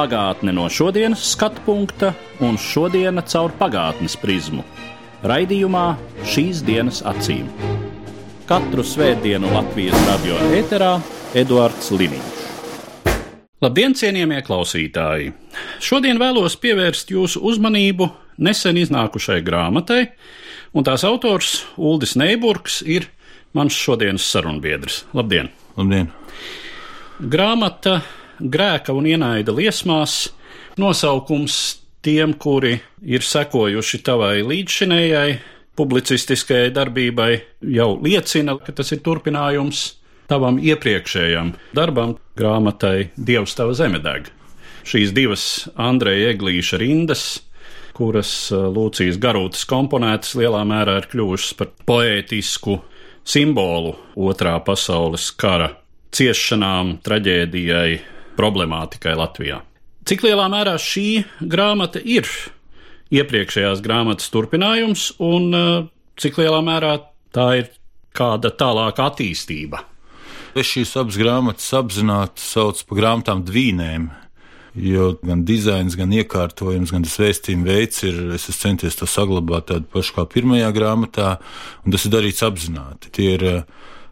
Pagātne no šodienas skatu punkta un šodienas caur pagātnes prizmu. Raidījumā šīs dienas acīm. Katru svētdienu Latvijas radio eterā Eduards Liniņš. Labdien, cienījamie klausītāji! Šodien vēlos pievērst jūsu uzmanību nesen iznākušai grāmatai, un tās autors Uldis Neiburgs ir mans šodienas sarunbiedrs. Labdien! Labdien! Grāmata Grēka un ienaida liesmās nosaukums tiem, kuri ir sekojuši tavai līdzšinējai publicistiskajai darbībai, jau liecina, ka tas ir turpinājums tavam iepriekšējam darbam, grāmatai Dievs tava zeme deg. Šīs divas Andreja Eglīša rindas, kuras uh, Lūcijas garūtas komponētas lielā mērā ir kļuvušas par poētisku simbolu otrā pasaules kara ciešanām, traģēdijai, problemātikai Latvijā. Cik lielā mērā šī grāmata ir iepriekšējās grāmatas turpinājums, un uh, cik lielā mērā tā ir kāda tālāka attīstība? Es šīs abas grāmatas apzināti saucu par grāmatām dvīnēm. Jo gan dizains, gan iekārtojums, gan tas vēstījuma veids ir. Es centies to saglabāt tādu pašu kā pirmajā grāmatā, un tas ir darīts apzināti. Tie ir uh,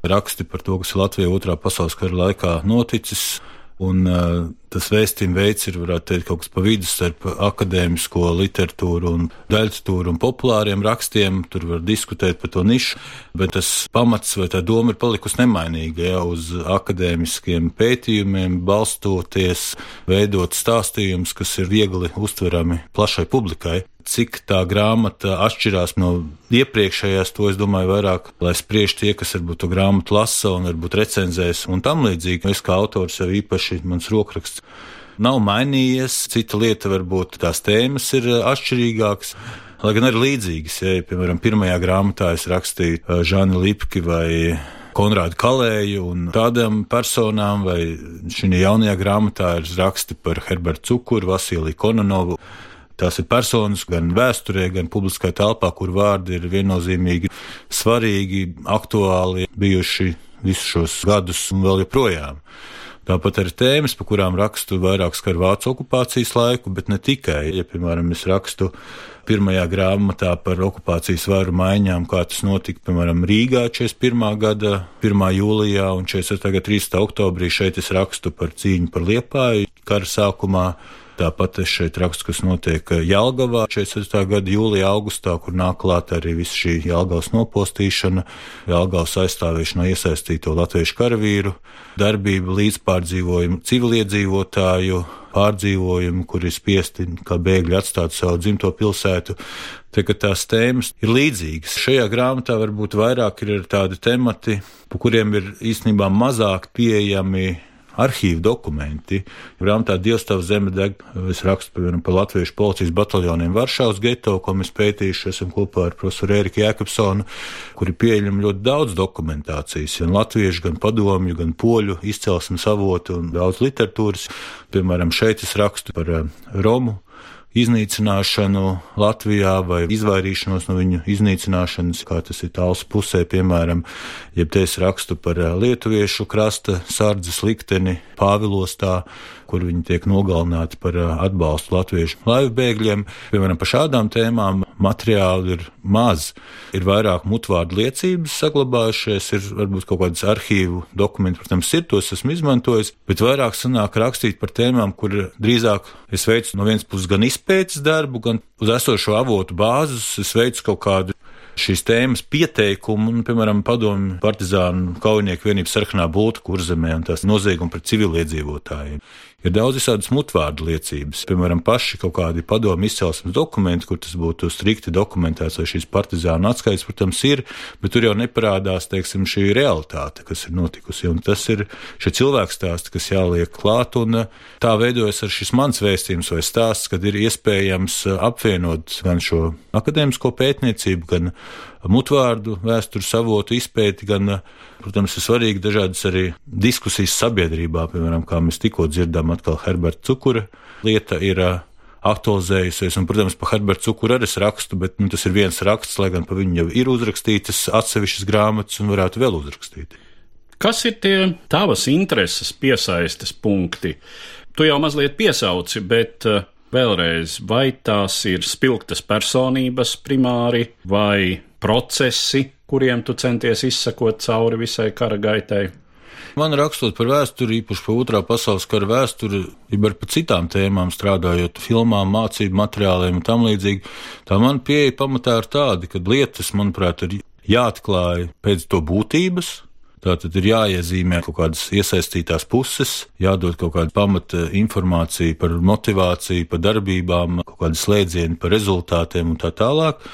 raksti par to, kas Latvijā otrā pasaules kara laikā noticis. Un uh, tas vēstījuma veids ir, varētu teikt, kaut kas pa vidu starp akadēmisko literatūru un daļtūru un populāriem rakstiem. Tur var diskutēt par to nišu, bet tas pamats vai tā doma ir palikusi nemainīga. Ja, uz akadēmiskiem pētījumiem balstoties, veidot stāstījumus, kas ir viegli uztverami plašai publikai cik tā grāmata atšķirās no iepriekšējās, to es domāju, vairāk, lai spriež tie, kas varbūt to grāmatu lasa un varbūt recenzēs un tam līdzīgi. Es kā autors jau īpaši mans rokraksts nav mainījies. Cita lieta varbūt tās tēmas ir atšķirīgākas. Lai gan arī līdzīgas, ja, piemēram, pirmajā grāmatā es rakstīju Žāni Lipki vai Konrādu Kalēju un tādām personām, vai šī jaunajā grāmatā ir raksti par Herbertu Cukuru, Vasiliju Kononovu. Tās ir personas gan vēsturē, gan publiskā telpā, kur vārdi ir viennozīmīgi svarīgi, aktuāli bijuši visus šos gadus un vēl joprojām. Tāpat arī tēmas, par kurām rakstu vairāk skar vācu okupācijas laiku, bet ne tikai. Ja, piemēram, es rakstu pirmajā grāmatā par okupācijas varu maiņām, kā tas notika, piemēram, Rīgā 41. gada 1. jūlijā un 43. 3. oktobrī, šeit es rakstu par cīņu par Liepāju kara sākumā. Tāpat es šeit rakstu, kas notiek Jālgavā 46. gada jūlijā, augustā, kur nāk klāt arī visa šī Jālgavas nopostīšana, Jālgavas aizstāvēšana iesaistīto latviešu karavīru darbību, līdzpārdzīvojumu civiliedzīvotāju pārdzīvojumu, kur ir spiesti kā bēgļi atstāt savu dzimto pilsētu. Te, tās tēmas ir līdzīgas. Šajā grāmatā varbūt vairāk ir tādi temati, par kuriem ir īstenībā mazāk pieejami arhīvu dokumenti. Grāmatā Dievstāv zeme deg, es rakstu piemēram par latviešu policijas bataljoniem Varšavas geto, ko mēs pētījuši esam kopā ar profesoru Ēriku Jēkabsonu, kuri pieļem ļoti daudz dokumentācijas, gan latviešu, gan padomju, gan poļu izcelsmes avotu un daudz literatūras. Piemēram, šeit es rakstu par eh, Romu iznīcināšanu Latvijā vai izvairīšanos no viņu iznīcināšanas, kā tas ir tāls pusē, piemēram, jeb te es rakstu par lietuviešu krasta sardzes likteni Pāvilostā, kur viņi tiek nogalināti par atbalstu latviešu laivu bēgļiem. Piemēram, par šādām tēmām materiāli ir maz. Ir vairāk mutvārdu liecības saglabājušies, ir varbūt kaut kādas arhīvu dokumenti, protams, ir tos esmu izmantojis, bet vairāk sanāk rakstīt par tēmām, kur drīzāk es veicu no vienas puses gan izpētes darbu, gan uz esošo avotu bāzes es veicu kaut kādu šīs tēmas pieteikumu, un, piemēram, padomju partizānu kaujinieku vienības sarkanā būtu kurzemē un tās noziegumi pret civiliedzīvotājiem. ir daudz visādas mutvārdu liecības. Piemēram, paši kaut kādi padomu izcelsmes dokumenti, kur tas būtu strikti dokumentēts, vai šīs partizānu atskaites, protams, ir, bet tur jau neparādās, teiksim, šī realitāte, kas ir notikusi. Un tas ir šie cilvēkstāsti, kas jāliek klāt, un tā veidojas ar šis mans vēstījums vai stāsts, kad ir iespējams apvienot gan šo akadēmisko pētniecību, gan mutvārdu vēstures avotu izpēti, gan, protams, ir svarīgi dažādas arī diskusijas sabiedrībā, piemēram, kā mēs tikko dzirdām, atkal Herberta Cukura lieta ir aktualizējusies. Un, protams, par Herbertu Cukuru arī es rakstu, bet nu, tas ir viens raksts, lai gan par viņu jau ir uzrakstītas atsevišķas grāmatas un varētu vēl uzrakstīt. Kas ir tie tavas intereses piesaistes punkti? Tu jau mazliet piesauci, bet vēlreiz, vai tās ir spilgtas personības primāri vai procesi, kuriem tu centies izsekot cauri visai kara gaitai. Man rakstot par vēsturi, īpaši par otrā pasaules kara vēsturi, jau par citām tēmām strādājot, filmām, mācību materiāliem un tam līdzīgi, tā man pieeja pamatā ir tāda, ka lietas, manuprāt, ir jāatklāj pēc to būtības, Tātad ir jāiezīmē kaut kādas iesaistītās puses, jādod kaut kāda pamata informācija par motivāciju, par darbībām, kaut kādi slēdzieni par rezultātiem un tā tālāk.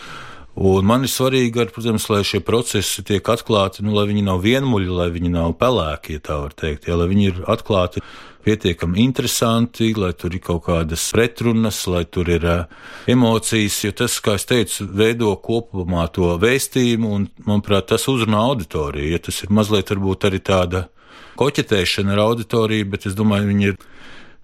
Un man ir svarīgi, ar, protams, lai šie procesi tiek atklāti, nu, lai viņi nav vienmuļi, lai viņi nav pelēki, ja tā var teikt, ja, lai viņi ir atklāti pietiekami interesanti, lai tur ir kaut kādas pretrunas, lai tur ir uh, emocijas, jo tas, kā es teicu, veido kopumā to vēstījumu, un, manuprāt, tas uzrunā auditoriju. Ja tas ir mazliet varbūt arī tāda koķetēšana ar auditoriju, bet es domāju, viņi ir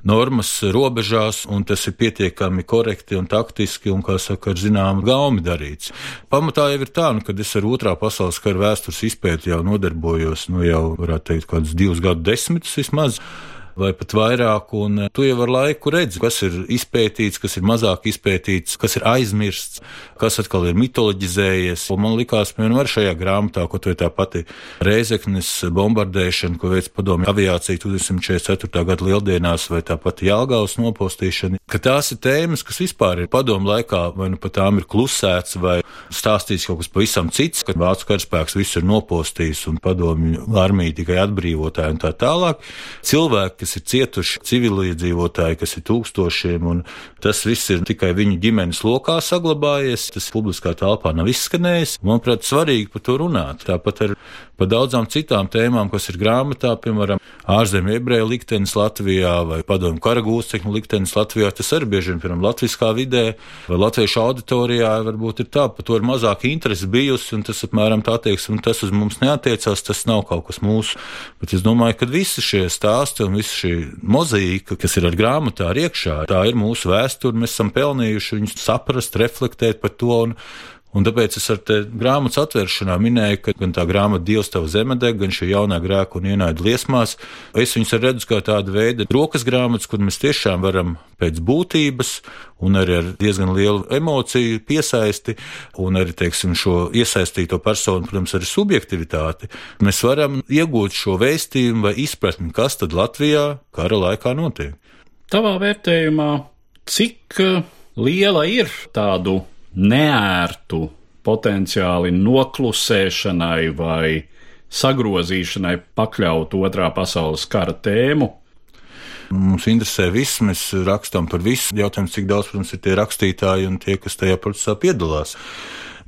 normas robežās, un tas ir pietiekami korekti un taktiski, un, kā saka, ar zināmu gaumi darīts. Pamatā jau ir tā, nu, kad es ar otrā pasaules kara vēstures izpēti jau nodarbojos, nu jau, varētu teikt, kādus divus gadu desmitus vismaz vai pat vairāk. Un eh, tu jau ar laiku redzi, kas ir izpētīts, kas ir mazāk izpētīts, kas ir aizmirsts, kas atkal ir mitoloģizējies. Un man likās, piemēram, ar šajā grāmatā, ko tu tā pati Reizeknes bombardēšana, ko veids padomju aviācija 1944. gada lieldienās, vai tā pati Jālgavas nopostīšana, ka tās ir tēmas, kas vispār ir padomu laikā, vai nu pat tām ir klusēts, vai stāstīts kaut kas pavisam cits, kad vācu karaspēks visu ir nopostījis un padomju armija tikai atbrīvotāji un tā tālāk. Cilvēki, kas ir cietuši, civiliedzīvotāji, kas ir tūkstošiem, un tas viss ir tikai viņu ģimenes lokā saglabājies. Tas publiskā telpā nav izskanējis. Manuprāt, svarīgi par to runāt. Tāpat ar par daudzām citām tēmām, kas ir grāmatā, piemēram, ārzemju ebreju liktenis Latvijā vai padomu karagūstekņu liktenis Latvijā. Tas arī bieži vien, piemēram, latviskā vidē vai latviešu auditorijā varbūt ir tā, par to ir mazāk interesi bijusi, un tas apmēram tā un tas uz mums neatiecās, tas nav kaut kas mūsu. Bet es domāju, ka visi šie stāsti un visi šī mozaīka, kas ir ar grāmatā iekšā, tā ir mūsu vēsture, mēs esam pelnījuši viņus saprast, reflektēt par to. Un, Un tāpēc es ar grāmatas atvēršanā minēju, ka gan tā grāmata Dievs tev zemedeg, gan šī jaunā grēka un ienaida liesmās, es viņus redzu kā tādu veidu rokas grāmatas, kur mēs tiešām varam pēc būtības un arī ar diezgan lielu emociju piesaisti un arī, teiksim, šo iesaistīto personu, protams, arī subjektivitāti, mēs varam iegūt šo vēstījumu vai izpratni, kas tad Latvijā kara laikā notiek. Tavā vērtējumā, cik eh, liela ir tādu neērtu potenciāli noklusēšanai vai sagrozīšanai pakļaut otrā pasaules kara tēmu. Mums interesē viss, mēs rakstām par visu. Jautājums, cik daudz, protams, ir tie rakstītāji un tie, kas tajā procesā piedalās.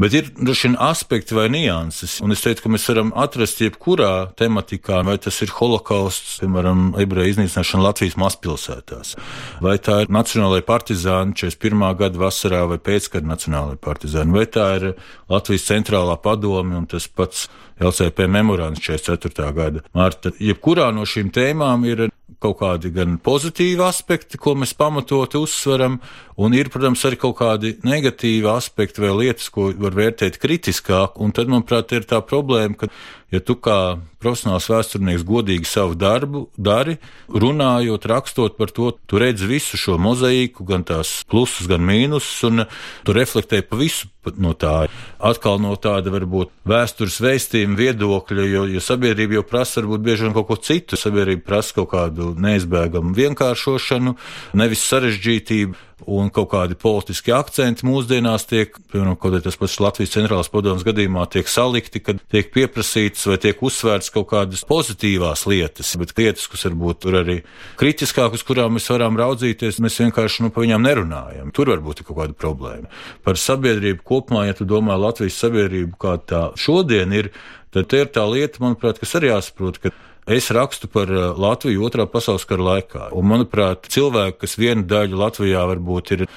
Bet ir droši vien aspekti vai nianses. Un es teiktu, ka mēs varam atrast jebkurā tematikā, vai tas ir holokausts, piemēram, ebreju iznīcināšana Latvijas mazpilsētās, vai tā ir Nacionālajā partizāna 41. gada vasarā vai pēckara Nacionālajā partizāna, vai tā ir Latvijas centrālā padome un tas pats LCP memorāns 44. gada marta. Jebkurā no šīm tēmām ir kaut kādi gan pozitīvi aspekti, ko mēs pamatoti uzsveram, un ir, protams, arī kaut kādi negatīvi aspekti vai lietas, ko var vērtēt kritiskāk. Un tad, manuprāt, ir tā problēma, ka ja tu kā profesionāls vēsturnieks godīgi savu darbu dari, runājot, rakstot par to, tu redzi visu šo mozaīku, gan tās plusus, gan mīnusus, un tu reflektē pa visu no tā. Atkal no tāda varbūt vēstures vēstījuma viedokļa, jo, jo sabiedrība jau prasa varbūt bieži vien kaut ko citu. Sabiedrība prasa kaut kādu neizbēgamu vienkāršošanu, nevis sarežģītību. Un kaut kādi politiski akcenti mūsdienās tiek, piemēram, kaut arī tas pats Latvijas centrālās padomas gadījumā tiek salikti, kad tiek pieprasīts vai tiek uzsvērts kaut kādas pozitīvās lietas, bet lietas, kas varbūt tur arī kritiskāk, uz kurām mēs varam raudzīties, mēs vienkārši nu, par viņām nerunājam. Tur varbūt ir kaut kāda problēma. Par sabiedrību kopumā, ja tu domā Latvijas sabiedrību kā tā šodien ir, tad te ir tā lieta, manuprāt, kas arī jāsaprot, ka Es rakstu par eh, Latviju otrā pasaules kara laikā. Un, manuprāt, cilvēki, kas vienu daļu Latvijā varbūt ir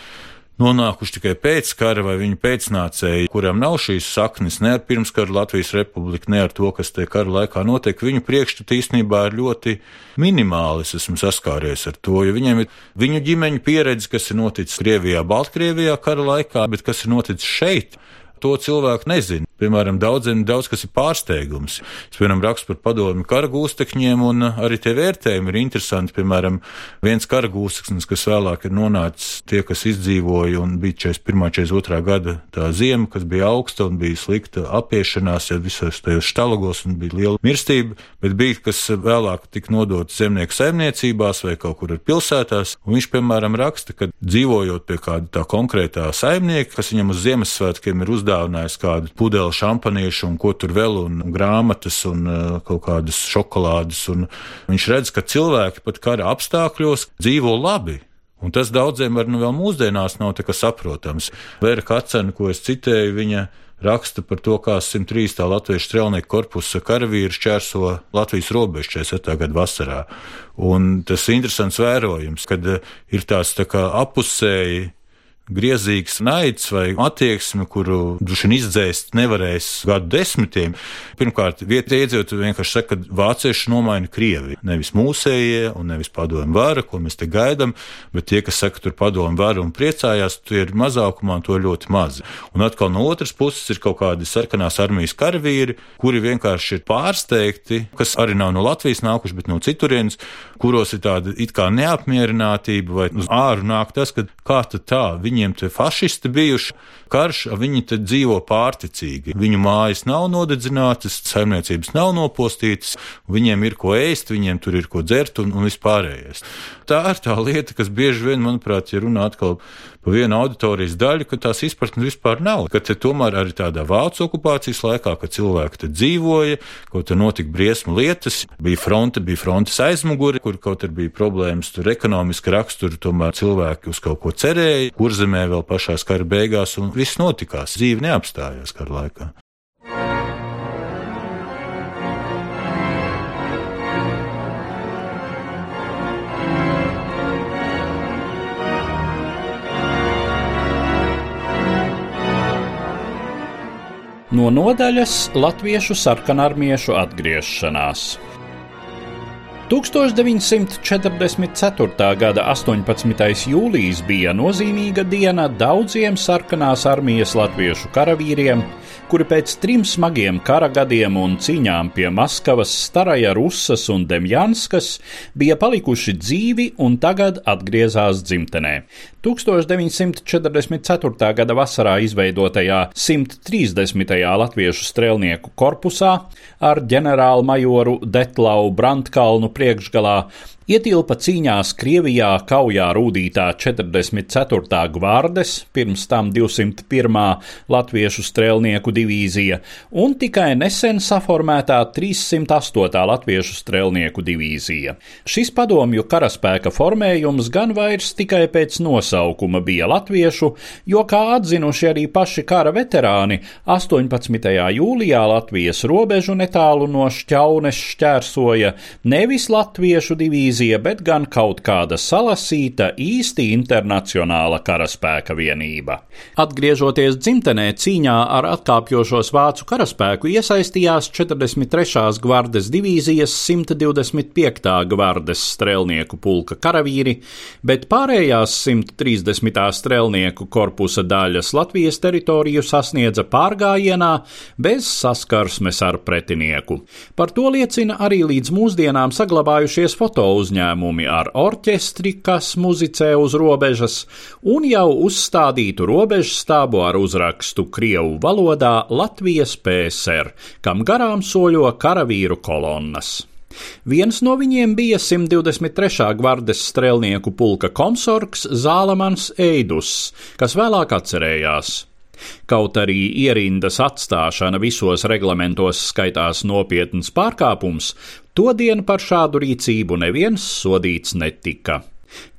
nonākuši tikai pēc kara vai viņu pēcnācēji, kuriem nav šīs saknes ne ar pirmskara Latvijas republiku, ne ar to, kas te kara laikā notiek, viņu priekšstati īstenībā ir ļoti minimāli. Es esmu saskāries ar to, jo viņiem ir viņu ģimeņu pieredze, kas ir noticis Krievijā, Baltkrievijā kara laikā, bet kas ir noticis šeit. To cilvēku nezina. Piemēram, daudziem daudz kas ir pārsteigums. Es, piemēram, rakstu par padomu karagūstekņiem, un arī tie vērtējumi ir interesanti. Piemēram, viens karagūsteknis, kas vēlāk ir nonācis tie, kas izdzīvoja un bija 41. 42. gada tā ziema, kas bija augsta un bija slikta apiešanās, ja visos tajos štalagos un bija liela mirstība, bet bija, kas vēlāk tika nodots zemnieku saimniecībās vai kaut kur ar pilsētās, un viņš, piemēram, raksta, ka dzīvojot pie kāda tā konkrētā saimnieka, kas viņam uz Ziemassvētkiem ir uzdāvinājis kādu pudeli, vēl šampaniešu un ko tur vēl, un grāmatas un uh, kaut kādas šokolādes. Un viņš redz, ka cilvēki pat kara apstākļos dzīvo labi. Un tas daudziem var nu vēl mūsdienās nav saprotams. Vēra Kacena, ko es citēju, viņa raksta par to, kā 103. latviešu strelnieku korpusa karavīri šķērso Latvijas robežu 47. gada vasarā. Un tas ir interesants vērojums, kad ir tās tā kā apusēji griezīgs naids vai attieksme, kuru droši vien izdzēst nevarēs gadu desmitiem. Pirmkārt, vietējie iedzīvotāji vienkārši saka, ka vācieši nomaina Krieviju. Nevis mūsējie un nevis padomu vara, ko mēs te gaidām, bet tie, kas saka, tur padomu vara un priecājās, tie ir mazākumā un to ļoti maz. Un atkal no otras puses ir kaut kādi sarkanās armijas karavīri, kuri vienkārši ir pārsteigti, kas arī nav no Latvijas nākuši, bet no citurienes, kuros ir tāda it kā neapmierinātība vai uz āru nāk tas, ka kā tad tā, viņi viņiem te fašisti bijuši, karš, viņi te dzīvo pārticīgi. Viņu mājas nav nodedzinātas, saimniecības nav nopostītas, viņiem ir ko ēst, viņiem tur ir ko dzert un, un vispārējais. Tā ir tā lieta, kas bieži vien, manuprāt, ja runā atkal vienu auditorijas daļu, ka tās izpratnes vispār nav. Ka tomēr arī tādā vācu okupācijas laikā, kad cilvēki dzīvoja, kaut tur notika briesmu lietas, bija fronte, bija frontes aizmuguri, kur kaut arī bija problēmas, tur ekonomiski raksturi, tomēr cilvēki uz kaut ko cerēja, kurzemē vēl pašās kara beigās, un viss notikās. Dzīve neapstājās kara laikā. No nodaļas Latviešu sarkanarmiešu atgriešanās. 1944. gada 18. jūlijas bija nozīmīga diena daudziem sarkanās armijas latviešu karavīriem, kuri pēc trim smagiem kara gadiem un cīņām pie Maskavas, Staraja Rusas un Demjanskas bija palikuši dzīvi un tagad atgriezās dzimtenē. 1944. gada vasarā izveidotajā 130. latviešu strēlnieku korpusā ar ģenerālmajoru Detlau Brandkalnu priekšgalā ietilpa cīņās Krievijā kaujā rūdītā 44. gvardes, pirms tam 201. latviešu strēlnieku divīzija un tikai nesen saformētā 308. latviešu strēlnieku divīzija. Šis padomju karaspēka formējums gan vairs tikai pēc nosaukuma bija latviešu, jo, kā atzinuši arī paši kara veterāni, 18. jūlijā Latvijas robežu netālu no šķaunes šķērsoja nevis latviešu divīzija, divīzija, bet gan kaut kāda salasīta, īsti internacionāla karaspēka vienība. Atgriežoties dzimtenē, cīņā ar atkāpjošos vācu karaspēku iesaistījās 43. gvardes divīzijas 125. gvardes strēlnieku pulka karavīri, bet pārējās 130. strēlnieku korpusa daļas Latvijas teritoriju sasniedza pārgājienā bez saskarsmes ar pretinieku. Par to liecina arī līdz mūsdienām saglabājušies foto uzņēmumi ar orķestri, kas muzicē uz robežas, un jau uzstādītu robežstābu ar uzrakstu Krievu valodā Latvijas PSR, kam garām soļo karavīru kolonnas. Viens no viņiem bija 123. gvardes strēlnieku pulka komsorgs Zālamans Eidus, kas vēlāk atcerējās. Kaut arī ierindas atstāšana visos reglamentos skaitās nopietns pārkāpums, to dienu par šādu rīcību neviens sodīts netika.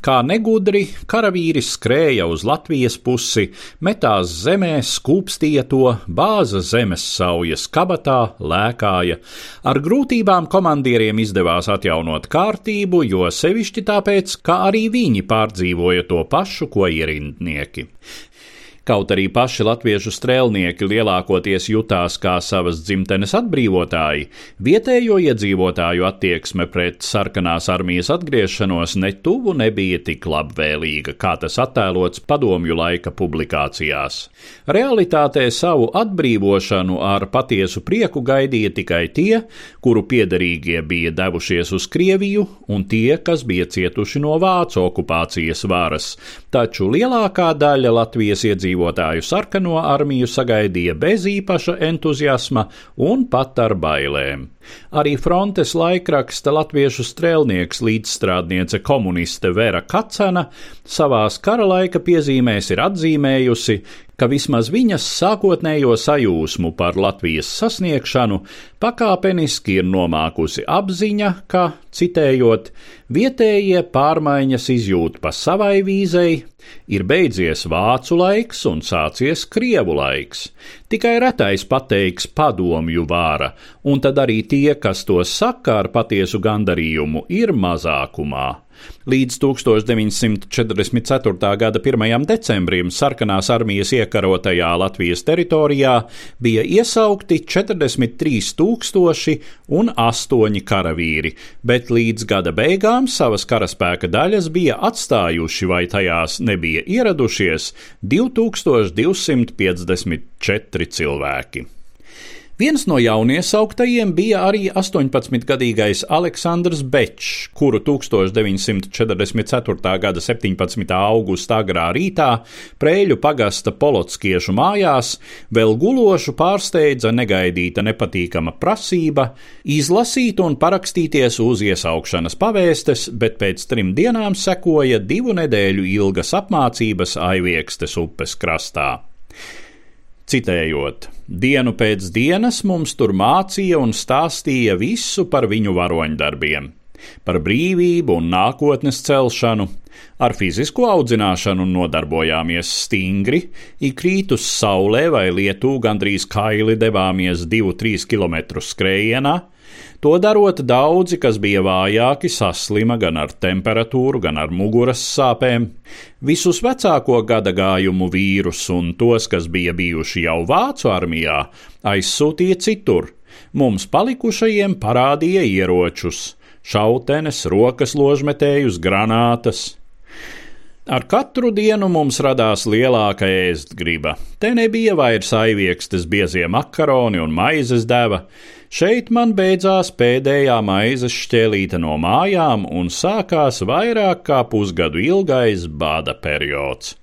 Kā negudri, karavīris skrēja uz Latvijas pusi, metās zemē, skūpstīja to, bāza zemes saujas kabatā, lēkāja. Ar grūtībām komandieriem izdevās atjaunot kārtību, jo sevišķi tāpēc, ka arī viņi pārdzīvoja to pašu, ko ierindnieki. Kaut arī paši latviešu strēlnieki lielākoties jutās kā savas dzimtenes atbrīvotāji, vietējo iedzīvotāju attieksme pret sarkanās armijas atgriešanos netuvu nebija tik labvēlīga, kā tas attēlots padomju laika publikācijās. Realitātē savu atbrīvošanu ar patiesu prieku gaidīja tikai tie, kuru piederīgie bija devušies uz Krieviju, un tie, kas bija cietuši no vācu okupācijas varas, taču lielākā daļa Latvijas iedzīvotāju iedzīvotāju sarkano armiju sagaidīja bez īpaša entuziasma un pat ar bailēm. Arī frontes laikraksta latviešu strēlnieks līdzstrādniece komuniste Vera Kacana savās kara laika piezīmēs ir atzīmējusi, ka vismaz viņas sākotnējo sajūsmu par Latvijas sasniegšanu pakāpeniski ir nomākusi apziņa, ka, citējot, vietējie pārmaiņas izjūt pa savai vīzei, ir beidzies vācu laiks un sācies krievu laiks. Tikai retais pateiks padomju vāra, un tad arī tie, kas to saka ar patiesu gandarījumu, ir mazākumā. Līdz 1944. gada 1. decembrim sarkanās armijas iekarotajā Latvijas teritorijā bija iesaukti 43,000 un 8 karavīri, bet līdz gada beigām savas karaspēka daļas bija atstājuši vai tajās nebija ieradušies 2254 cilvēki. Viens no jauniesauktajiem bija arī 18-gadīgais Aleksandrs Bečs, kuru 1944. gada 17. augusta agrā rītā Prēļu pagasta polotskiešu mājās vēl gulošu pārsteidza negaidīta nepatīkama prasība izlasīt un parakstīties uz iesaukšanas pavēstes, bet pēc trim dienām sekoja divu nedēļu ilgas apmācības Aiviekstes upes krastā. Citējot, dienu pēc dienas mums tur mācīja un stāstīja visu par viņu varoņdarbiem, par brīvību un nākotnes celšanu, ar fizisko audzināšanu nodarbojāmies stingri, ik rītus saulē vai lietū gandrīz kaili devāmies 2-3 km skrējienā, To darot, daudzi, kas bija vājāki, saslima gan ar temperatūru, gan ar muguras sāpēm. Visus vecāko gada gājumu vīrus un tos, kas bija bijuši jau vācu armijā, aizsūtīja citur. Mums palikušajiem parādīja ieročus - šautenes, rokas ložmetējus, granātas. Ar katru dienu mums radās lielāka ēst griba. Te nebija vairs aiviekstes biezie makaroni un maizes deva. Šeit man beidzās pēdējā maizes šķēlīte no mājām un sākās vairāk kā pusgadu ilgais bāda periods.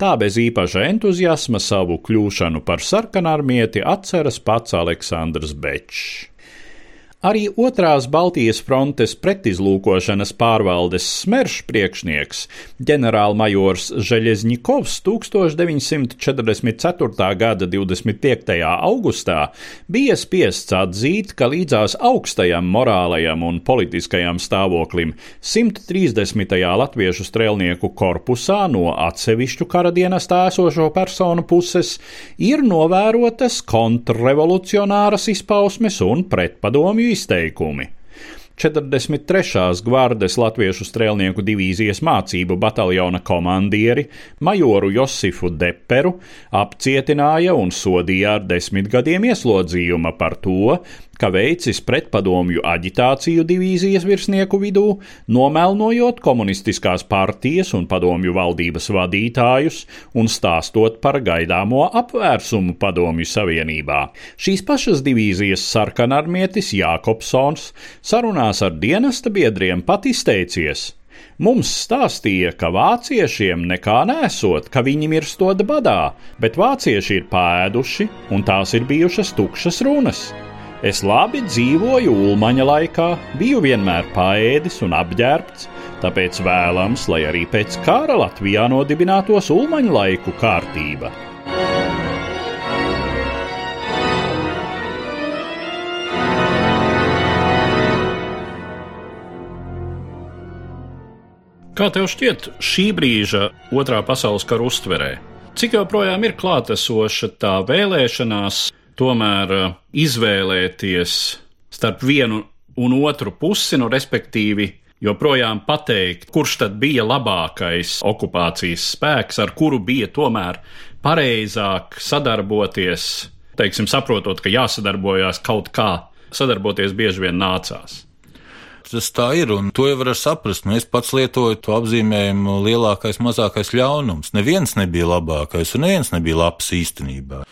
Tā bez īpaša entuziasma savu kļūšanu par sarkanarmieti atceras pats Aleksandrs Bečs. Arī otrās Baltijas frontes pretizlūkošanas pārvaldes smerš priekšnieks ģenerālmajors Žeļezņikovs 1944. gada 25. augustā bija spiests atzīt, ka līdzās augstajam morālajam un politiskajam stāvoklim 130. latviešu strēlnieku korpusā no atsevišķu karadienas tēsošo personu puses ir novērotas kontrrevolucionāras izpausmes un pretpadomju izteikumi. 43. gvardes latviešu strēlnieku divīzijas mācību bataljona komandieri majoru Josifu Deperu apcietināja un sodīja ar desmit gadiem ieslodzījuma par to, ka veicis pretpadomju aģitāciju divīzijas virsnieku vidū, nomelnojot komunistiskās partijas un padomju valdības vadītājus un stāstot par gaidāmo apvērsumu padomju savienībā. Šīs pašas divīzijas sarkanarmietis Jākopsons sarunās ar dienesta biedriem pat izteicies. Mums stāstīja, ka vāciešiem nekā nesot, ka viņi mirstot badā, bet vācieši ir pēduši un tās ir bijušas tukšas runas. Es labi dzīvoju Ulmaņa laikā, biju vienmēr paēdis un apģērbts, tāpēc vēlams, lai arī pēc kara Latvijā nodibinātos Ulmaņa laiku kārtība. Kā tev šķiet šī brīža otrā pasaules kara uztverē? Cik joprojām ir klātesoša tā vēlēšanās tomēr eh, izvēlēties starp vienu un otru pusi, nu, respektīvi, joprojām pateikt, kurš tad bija labākais okupācijas spēks, ar kuru bija tomēr pareizāk sadarboties, teiksim, saprotot, ka jāsadarbojās kaut kā, sadarboties bieži vien nācās tas tā ir, un to jau var saprast. Nu, es pats lietoju to apzīmējumu lielākais, mazākais ļaunums. Neviens nebija labākais, un neviens nebija labs īstenībā.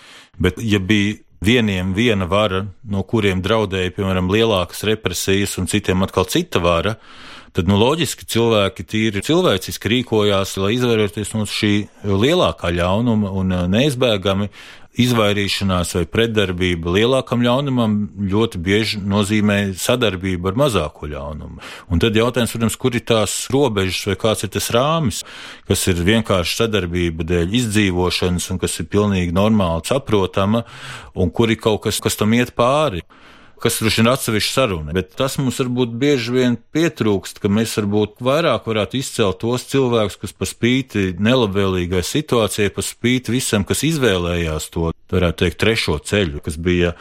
Bet, ja bija vieniem viena vara, no kuriem draudēja, piemēram, lielākas represijas, un citiem atkal cita vara, tad nu, loģiski cilvēki tīri cilvēciski rīkojās, lai izvairītos no šī lielākā ļaunuma un neizbēgami izvairīšanās vai pretdarbība lielākam ļaunumam ļoti bieži nozīmē sadarbību ar mazāko ļaunumu. Un tad jautājums, protams, kur ir tās robežas vai kāds ir tas rāmis, kas ir vienkārši sadarbība dēļ izdzīvošanas un kas ir pilnīgi normāli saprotama, un kur ir kaut kas, kas tam iet pāri kas droši ir atsevišķa saruna. Bet tas mums varbūt bieži vien pietrūkst, ka mēs varbūt vairāk varētu izcelt tos cilvēkus, kas par spīti nelabvēlīgai situācijai, par spīti visam, kas izvēlējās to, varētu teikt, trešo ceļu, kas bija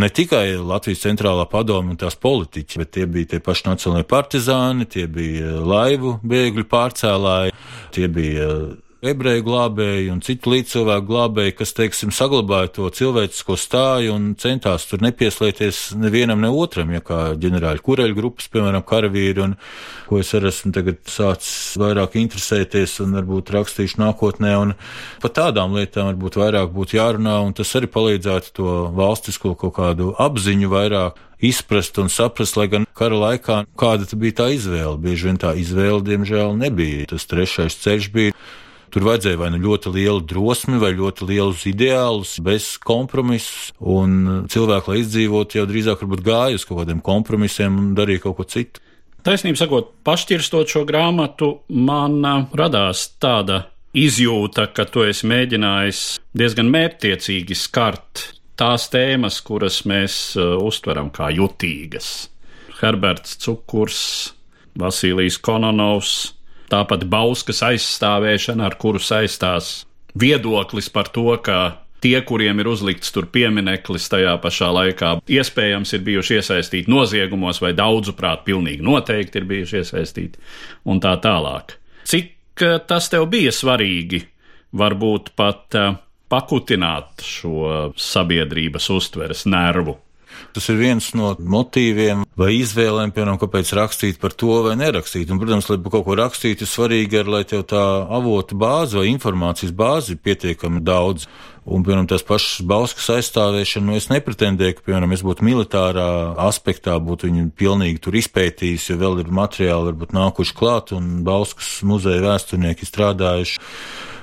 ne tikai Latvijas centrālā padoma un tās politiķi, bet tie bija tie paši nacionālajie partizāni, tie bija laivu bēgļu pārcēlāji, tie bija ebreju glābēji un citu līdzcilvēku glābēji, kas, teiksim, saglabāja to cilvēcisko stāju un centās tur nepieslēgties nevienam ne otram, ja kā ģenerāļu kureļu grupas, piemēram, karavīri, un ko es arī esmu tagad sācis vairāk interesēties un varbūt rakstīšu nākotnē, un par tādām lietām varbūt vairāk būtu jārunā, un tas arī palīdzētu to valstisko kaut kādu apziņu vairāk izprast un saprast, lai gan kara laikā kāda bija tā izvēle. Bieži vien tā izvēle, diemžēl, nebija. Tas trešais ceļš bija Tur vajadzēja vai nu ļoti lielu drosmi, vai ļoti lielus ideālus, bez kompromisu. Un cilvēki, lai izdzīvotu, jau drīzāk gāja uz kaut kādiem kompromisiem un darīja kaut ko citu. Taisnība sakot, pašķirstot šo grāmatu, man radās tāda izjūta, ka tu esi mēģinājis diezgan mērķtiecīgi skart tās tēmas, kuras mēs uztveram kā jutīgas. Herberts Cukurs, Vasilijs Kononovs, tāpat Bauskas aizstāvēšana, ar kuru saistās viedoklis par to, ka tie, kuriem ir uzlikts tur piemineklis tajā pašā laikā, iespējams ir bijuši iesaistīti noziegumos, vai daudzuprāt, pilnīgi noteikti ir bijuši iesaistīti, un tā tālāk. Cik eh, tas tev bija svarīgi, varbūt pat eh, pakutināt šo sabiedrības uztveres nervu? Tas ir viens no motīviem vai izvēlēm, piemēram, kāpēc rakstīt par to vai nerakstīt. Un, protams, lai kaut ko rakstītu, ir svarīgi, ar, lai tev tā avotu bāze vai informācijas bāze ir pietiekami daudz. Un, piemēram, tās pašas Bauskas aizstāvēšana, nu, es nepretendēju, ka, piemēram, es būtu militārā aspektā, būtu viņu pilnīgi tur izpētījis, jo vēl ir materiāli varbūt nākuši klāt, un Bauskas muzeja vēsturnieki strādājuši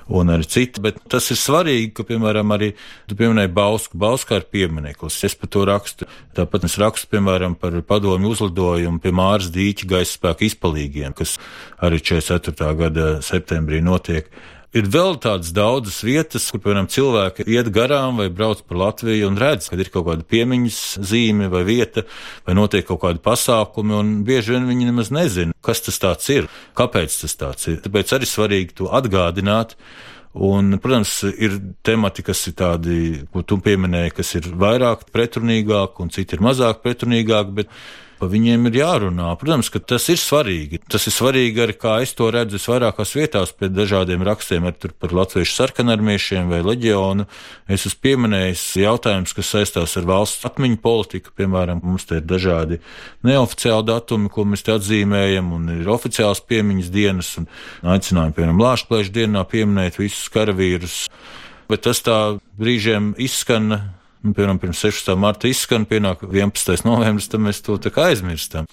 un arī citi. Bet tas ir svarīgi, ka, piemēram, arī tu pieminēji Bausku. Bauskā ir piemineklis. Es par to rakstu. Tāpat es rakstu, piemēram, par padomju uzlidojumu pie Māras dīķa gaisa spēku izpalīgiem, kas arī 44. gada septembrī notiek. Ir vēl tādas daudzas vietas, kur, piemēram, cilvēki iet garām vai brauc pa Latviju un redz, kad ir kaut kāda piemiņas zīme vai vieta, vai notiek kaut kādi pasākumi, un bieži vien viņi nemaz nezina, kas tas ir, kāpēc tas tāds ir. Tāpēc arī svarīgi to atgādināt. Un, protams, ir temati, kas ir tādi, ko tu pieminēji, kas ir vairāk pretrunīgāki, un citi ir mazāk pretrunīgāki, bet par viņiem ir jārunā. Protams, ka tas ir svarīgi. Tas ir svarīgi arī, kā es to redzu, es vairākās vietās pēc dažādiem rakstiem ar par latviešu sarkanarmiešiem vai leģionu. Es esmu pieminējis jautājumus, kas saistās ar valsts atmiņu politiku. Piemēram, mums te ir dažādi neoficiāli datumi, ko mēs te atzīmējam, un ir oficiāls piemiņas dienas, un aicinājumi, piemēram, Lāšplēšu dienā pieminēt visus karavīrus. Bet tas tā brīžiem izskan Nu, piemēram, pirms 16. marta izskan, pienāk 11. novembris, tad mēs to tā kā aizmirstam.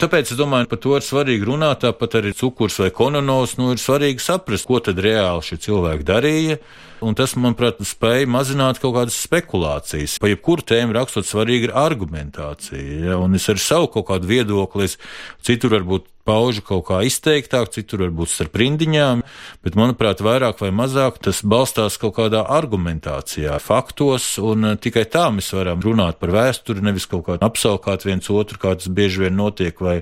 Tāpēc es domāju, par to ir svarīgi runāt, tāpat arī cukurs vai kononos, nu ir svarīgi saprast, ko tad reāli šie cilvēki darīja. Un tas, manuprāt, spēja mazināt kaut kādas spekulācijas. Pa jebkuru tēmu rakstot, svarīgi ir argumentācija. Ja? Un es ar savu kaut kādu viedokli, citur varbūt paužu kaut kā izteiktāk, citur varbūt starp rindiņām, bet, manuprāt, vairāk vai mazāk tas balstās kaut kādā argumentācijā, faktos, un eh, tikai tā mēs varam runāt par vēsturi, nevis kaut kā apsaukāt viens otru, kā tas bieži vien notiek, vai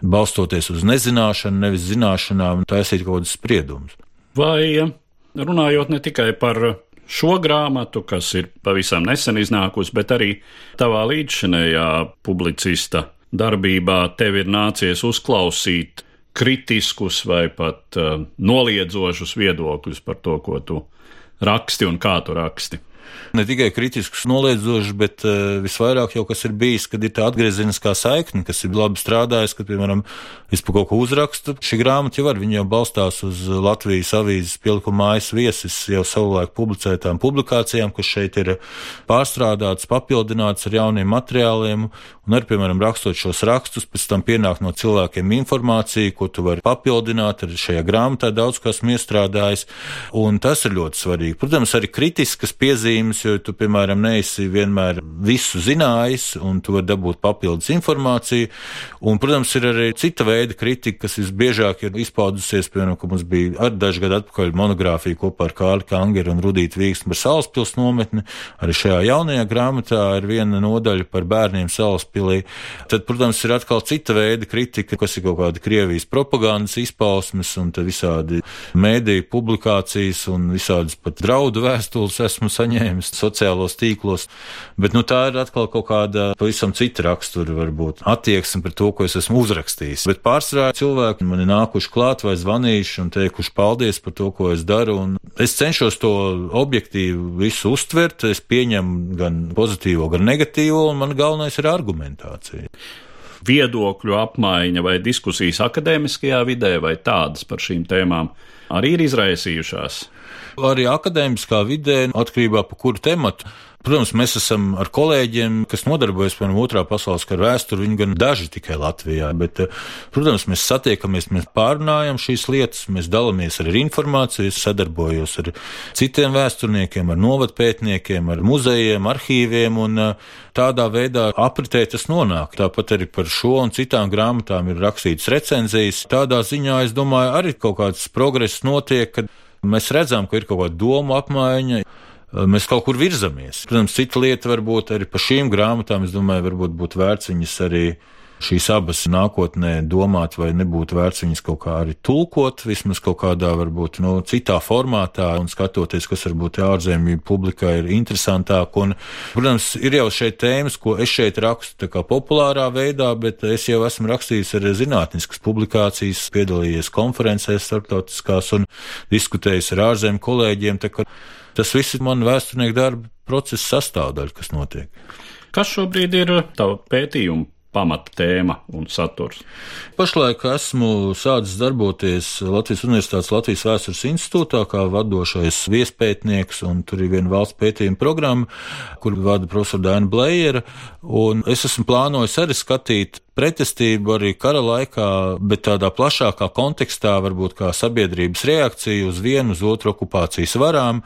balstoties uz nezināšanu, nevis zināšanām, taisīt kaut kādus spriedumus. Vai runājot ne tikai par šo grāmatu, kas ir pavisam nesen iznākusi, bet arī tavā līdzšinējā publicista darbībā tev ir nācies uzklausīt kritiskus vai pat uh, noliedzošus viedokļus par to, ko tu raksti un kā tu raksti ne tikai kritisks, noliedzošs, bet uh, visvairāk jau kas ir bijis, kad ir tā atgriezeniskā saikne, kas ir labi strādājis, kad, piemēram, es par kaut ko uzrakstu. Šī grāmata jau var, viņa jau balstās uz Latvijas avīzes pielikuma mājas viesis jau savulaik publicētām publikācijām, kas šeit ir pārstrādātas, papildinātas ar jauniem materiāliem, un arī, piemēram, rakstot šos rakstus, pēc tam pienāk no cilvēkiem informācija, ko tu vari papildināt ar šajā grāmatā daudz kas iestrādājis, un tas ir ļoti svarīgi. Protams, arī kritiskas piezīmes jo tu, piemēram, neesi vienmēr visu zinājis, un tu vari dabūt papildus informāciju. Un, protams, ir arī cita veida kritika, kas visbiežāk ir izpaudusies, piemēram, ka mums bija ar dažu gadu atpakaļ monogrāfija kopā ar Kārli Kangeru un Rudītu Vīksmu par Salaspils nometni. Arī šajā jaunajā grāmatā ir viena nodaļa par bērniem Salaspilī. Tad, protams, ir atkal cita veida kritika, kas ir kaut kāda Krievijas propagandas izpausmes un visādi mēdīju publikācijas un visādas pat draudu vēstules esmu saņēmis sociālos tīklos. Bet nu, tā ir atkal kaut kāda pavisam cita rakstura, varbūt attieksme pret to, ko es esmu uzrakstījis. Bet pārsvarā cilvēki man ir nākuši klāt vai zvanījuši un teikuši paldies par to, ko es daru. Es cenšos to objektīvi visu uztvert. Es pieņemu gan pozitīvo, gan negatīvo, un man galvenais ir argumentācija viedokļu apmaiņa vai diskusijas akadēmiskajā vidē vai tādas par šīm tēmām arī ir izraisījušās. Arī akadēmiskā vidē, atkarībā no kura temata. Protams, mēs esam ar kolēģiem, kas nodarbojas ar otrā pasaules kara vēsturi, viņi gan daži tikai Latvijā, bet, eh, protams, mēs satiekamies, mēs pārunājam šīs lietas, mēs dalāmies ar informāciju, sadarbojos ar citiem vēsturniekiem, ar novatpētniekiem, ar muzejiem, arhīviem, un eh, tādā veidā apritē tas nonāk. Tāpat arī par šo un citām grāmatām ir rakstīts recenzijas. Tādā ziņā, es domāju, arī kaut kāds progress notiek, kad Mēs redzam, ka ir kaut kāda doma apmaiņa. Mēs kaut kur virzamies. Protams, cita lieta varbūt arī par šīm grāmatām, es domāju, varbūt būtu vērts viņas arī šīs abas nākotnē domāt, vai nebūtu vērts viņas kaut kā arī tulkot, vismaz kaut kādā varbūt nu, citā formātā un skatoties, kas varbūt ārzemju publikai ir interesantāk. Un, protams, ir jau šeit tēmas, ko es šeit rakstu populārā veidā, bet es jau esmu rakstījis arī zinātniskas publikācijas, piedalījies konferencēs starptautiskās un diskutējis ar ārzemju kolēģiem. Tas viss ir man vēsturnieku darba procesa sastāvdaļa, kas notiek. Kas šobrīd ir tava pētījuma pamata tēma un saturs. Pašlaik esmu sācis darboties Latvijas Universitātes Latvijas Vēstures institūtā kā vadošais viespētnieks, un tur ir viena valsts pētījuma programma, kur vada profesora Dāna Blējera, un es esmu plānojis arī skatīt pretestību arī kara laikā, bet tādā plašākā kontekstā, varbūt kā sabiedrības reakcija uz vienu, uz otru okupācijas varām,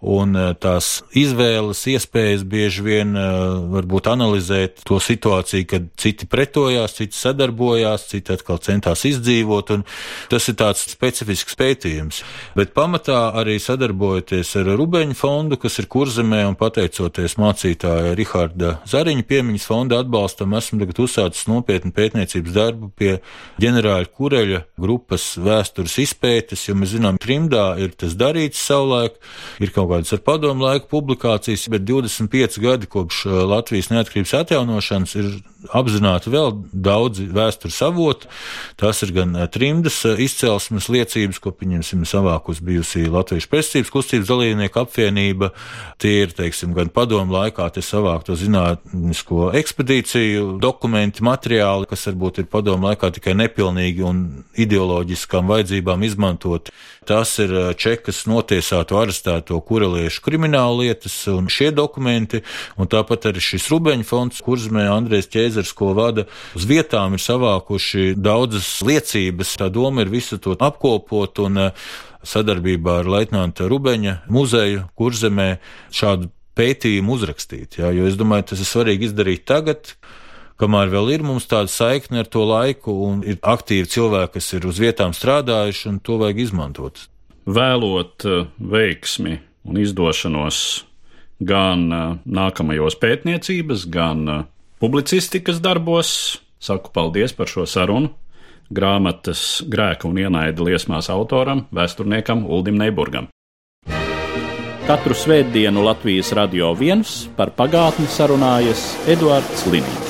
un eh, tās izvēles, iespējas bieži vien eh, varbūt analizēt to situāciju, kad citi pretojās, citi sadarbojās, citi atkal centās izdzīvot, un tas ir tāds specifisks pētījums. Bet pamatā arī sadarbojoties ar Rubeņu fondu, kas ir kurzemē, un pateicoties mācītāja Riharda Zariņa piemiņas fonda atbalstam, esmu tagad uzsācis nopietni nopietnu pētniecības darbu pie ģenerāļa kureļa grupas vēstures izpētes, jo mēs zinām, trimdā ir tas darīts savulaik, ir kaut kādas ar padomu laiku publikācijas, bet 25 gadi kopš uh, Latvijas neatkarības atjaunošanas ir apzināti vēl daudzi vēstures avoti. Tas ir gan uh, trimdas uh, izcelsmes liecības, ko pieņemsim savākus bijusi Latvijas pretsības kustības dalībnieku apvienība. Tie ir, teiksim, gan padomu laikā te savākto zinātnisko ekspedīciju dokumenti, materiāli materiāli, kas varbūt ir padomu laikā tikai nepilnīgi un ideoloģiskām vajadzībām izmantot. Tas ir čekas notiesāto arestēto kureliešu krimināla lietas un šie dokumenti, un tāpat arī šis Rubeņu fonds, kurzmē Andrēs Ķēzers, ko vada uz vietām, ir savākuši daudzas liecības. Tā doma ir visu to apkopot un sadarbībā ar Leitnanta Rubeņa muzeju Kurzemē šādu pētījumu uzrakstīt. Jā, jo es domāju, tas ir svarīgi izdarīt tagad, kamēr vēl ir mums tāda saikne ar to laiku, un ir aktīvi cilvēki, kas ir uz vietām strādājuši, un to vajag izmantot. Vēlot eh, veiksmi un izdošanos gan eh, nākamajos pētniecības, gan eh, publicistikas darbos, saku paldies par šo sarunu grāmatas grēka un ienaida liesmās autoram, vēsturniekam Uldim Neiburgam. Katru svētdienu Latvijas radio viens par pagātni sarunājas Eduards Liniņš.